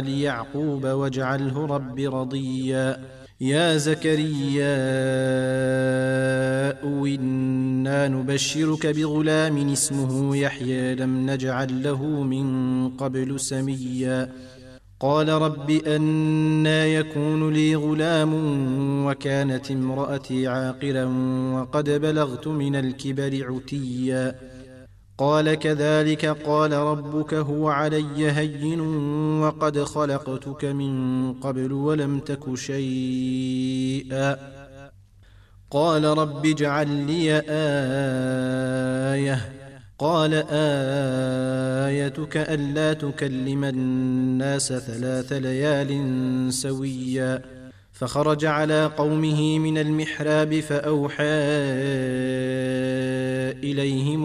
يعقوب واجعله رب رضيا. يا زكريا إنا نبشرك بغلام اسمه يحيى لم نجعل له من قبل سميا. قال رب أنا يكون لي غلام وكانت امرأتي عاقرا وقد بلغت من الكبر عتيا. قال كذلك قال ربك هو علي هين وقد خلقتك من قبل ولم تك شيئا. قال رب اجعل لي آية. قال آيتك ألا تكلم الناس ثلاث ليال سويا. فخرج على قومه من المحراب فأوحى إليهم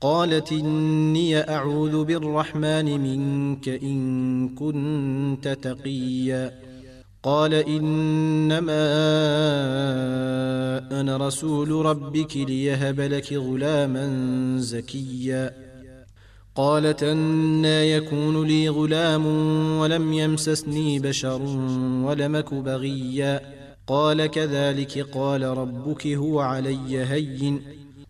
قالت إني أعوذ بالرحمن منك إن كنت تقيا. قال إنما أنا رسول ربك ليهب لك غلاما زكيا. قالت أنا يكون لي غلام ولم يمسسني بشر ولمك بغيا. قال كذلك قال ربك هو علي هين.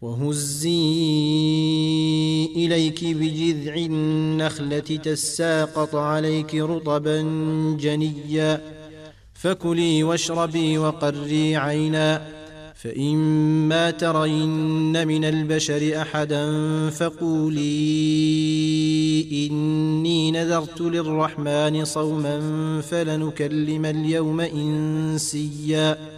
وهزي إليك بجذع النخلة تساقط عليك رطبا جنيا. فكلي واشربي وقري عينا. فإما ترين من البشر أحدا فقولي إني نذرت للرحمن صوما فلنكلم اليوم إنسيا.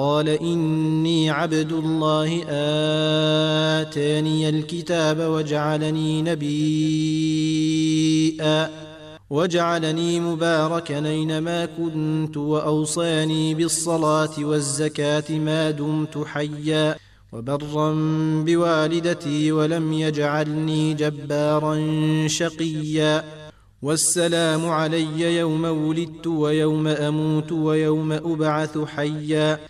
قال إني عبد الله آتاني الكتاب وجعلني نبيا وجعلني مباركا أينما كنت وأوصاني بالصلاة والزكاة ما دمت حيا وبرا بوالدتي ولم يجعلني جبارا شقيا. والسلام علي يوم ولدت ويوم أموت ويوم أبعث حيا.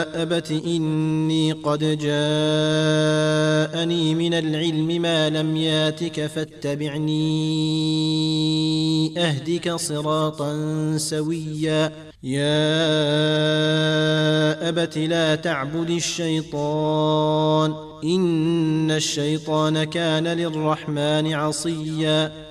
أبت إني قد جاءني من العلم ما لم ياتك فاتبعني أهدك صراطا سويا يا أبت لا تعبد الشيطان إن الشيطان كان للرحمن عصيا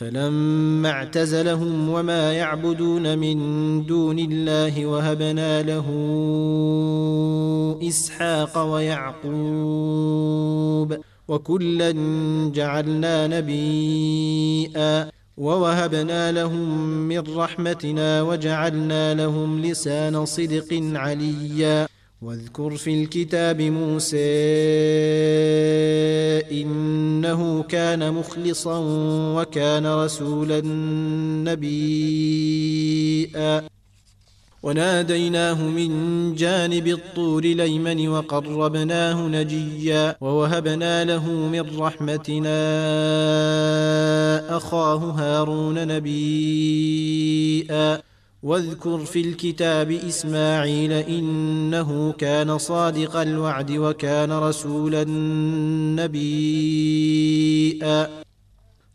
فلما اعتزلهم وما يعبدون من دون الله وهبنا له إسحاق ويعقوب وكلا جعلنا نبيئا ووهبنا لهم من رحمتنا وجعلنا لهم لسان صدق عليا واذكر في الكتاب موسى إنه كان مخلصا وكان رسولا نبيا. وناديناه من جانب الطور الايمن وقربناه نجيا ووهبنا له من رحمتنا أخاه هارون نبيا. واذكر في الكتاب إسماعيل إنه كان صادق الوعد وكان رسولا نبيا.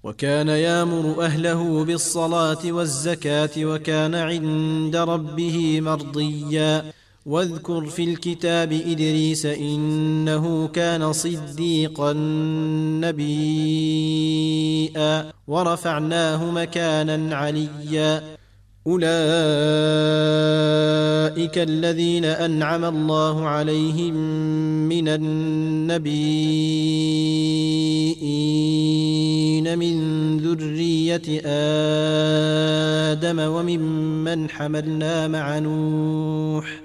وكان يامر أهله بالصلاة والزكاة وكان عند ربه مرضيا. واذكر في الكتاب إدريس إنه كان صديقا نبيا. ورفعناه مكانا عليا. أولئك الذين أنعم الله عليهم من النبيين من ذرية آدم وممن حملنا مع نوح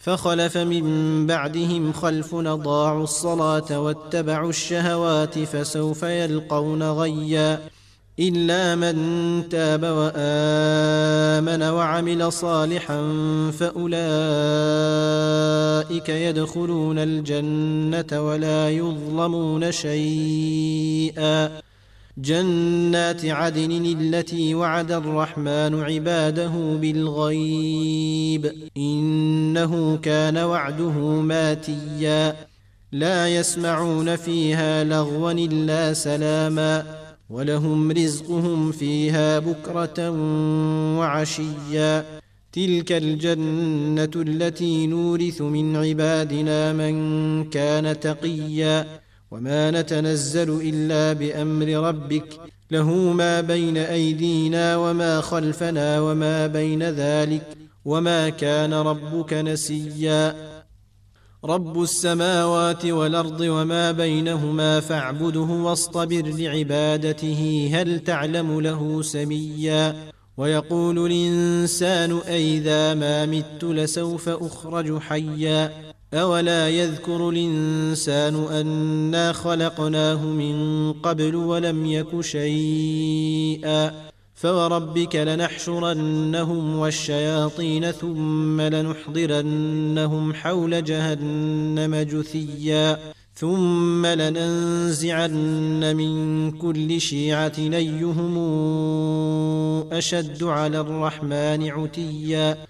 فخلف من بعدهم خلف اضاعوا الصلاة واتبعوا الشهوات فسوف يلقون غيا إلا من تاب وآمن وعمل صالحا فأولئك يدخلون الجنة ولا يظلمون شيئا جنات عدن التي وعد الرحمن عباده بالغيب. إنه كان وعده ماتيا. لا يسمعون فيها لغوا إلا سلاما. ولهم رزقهم فيها بكرة وعشيا. تلك الجنة التي نورث من عبادنا من كان تقيا. وما نتنزل الا بامر ربك له ما بين ايدينا وما خلفنا وما بين ذلك وما كان ربك نسيا رب السماوات والارض وما بينهما فاعبده واصطبر لعبادته هل تعلم له سميا ويقول الانسان أئذا ما مت لسوف اخرج حيا اولا يذكر الانسان انا خلقناه من قبل ولم يك شيئا فوربك لنحشرنهم والشياطين ثم لنحضرنهم حول جهنم جثيا ثم لننزعن من كل شيعه ايهم اشد على الرحمن عتيا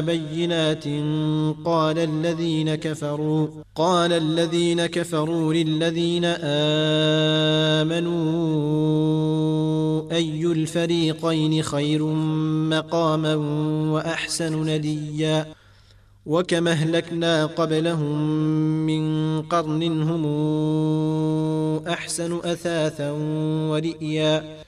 بينات قال الذين كفروا قال الذين كفروا للذين امنوا اي الفريقين خير مقاما واحسن نديا؟ وكما اهلكنا قبلهم من قرن هم احسن اثاثا ورئيا؟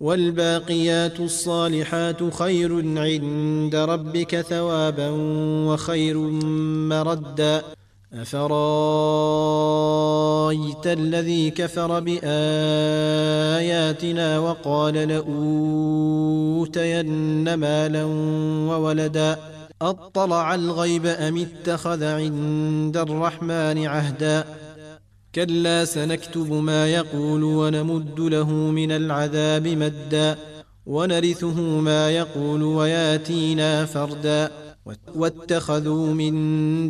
والباقيات الصالحات خير عند ربك ثوابا وخير مردا. أفرأيت الذي كفر بآياتنا وقال لأوتين مالا وولدا. أطلع الغيب أم اتخذ عند الرحمن عهدا؟ كلا سنكتب ما يقول ونمد له من العذاب مدا ونرثه ما يقول وياتينا فردا واتخذوا من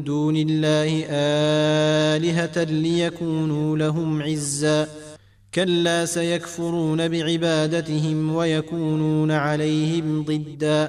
دون الله آلهة ليكونوا لهم عزا كلا سيكفرون بعبادتهم ويكونون عليهم ضدا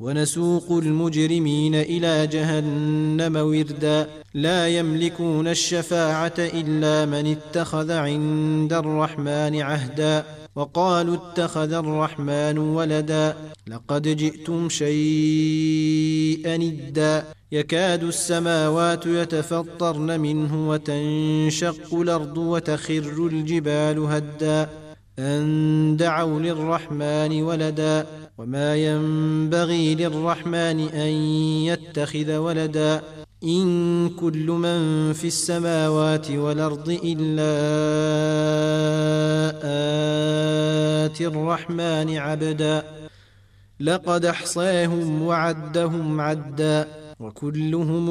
ونسوق المجرمين إلى جهنم وردا. لا يملكون الشفاعة إلا من اتخذ عند الرحمن عهدا. وقالوا اتخذ الرحمن ولدا. لقد جئتم شيئا إدا. يكاد السماوات يتفطرن منه وتنشق الأرض وتخر الجبال هدا. أن دعوا للرحمن ولدا. وما ينبغي للرحمن ان يتخذ ولدا ان كل من في السماوات والارض الا اتي الرحمن عبدا لقد احصاهم وعدهم عدا وكلهم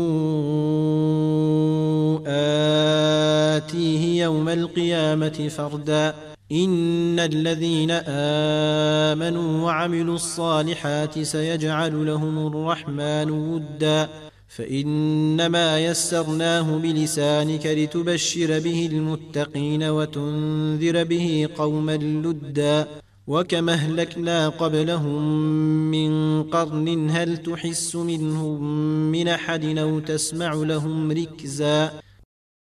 اتيه يوم القيامه فردا إن الذين آمنوا وعملوا الصالحات سيجعل لهم الرحمن ودا. فإنما يسرناه بلسانك لتبشر به المتقين وتنذر به قوما لدا. وكما أهلكنا قبلهم من قرن هل تحس منهم من أحد أو تسمع لهم ركزا؟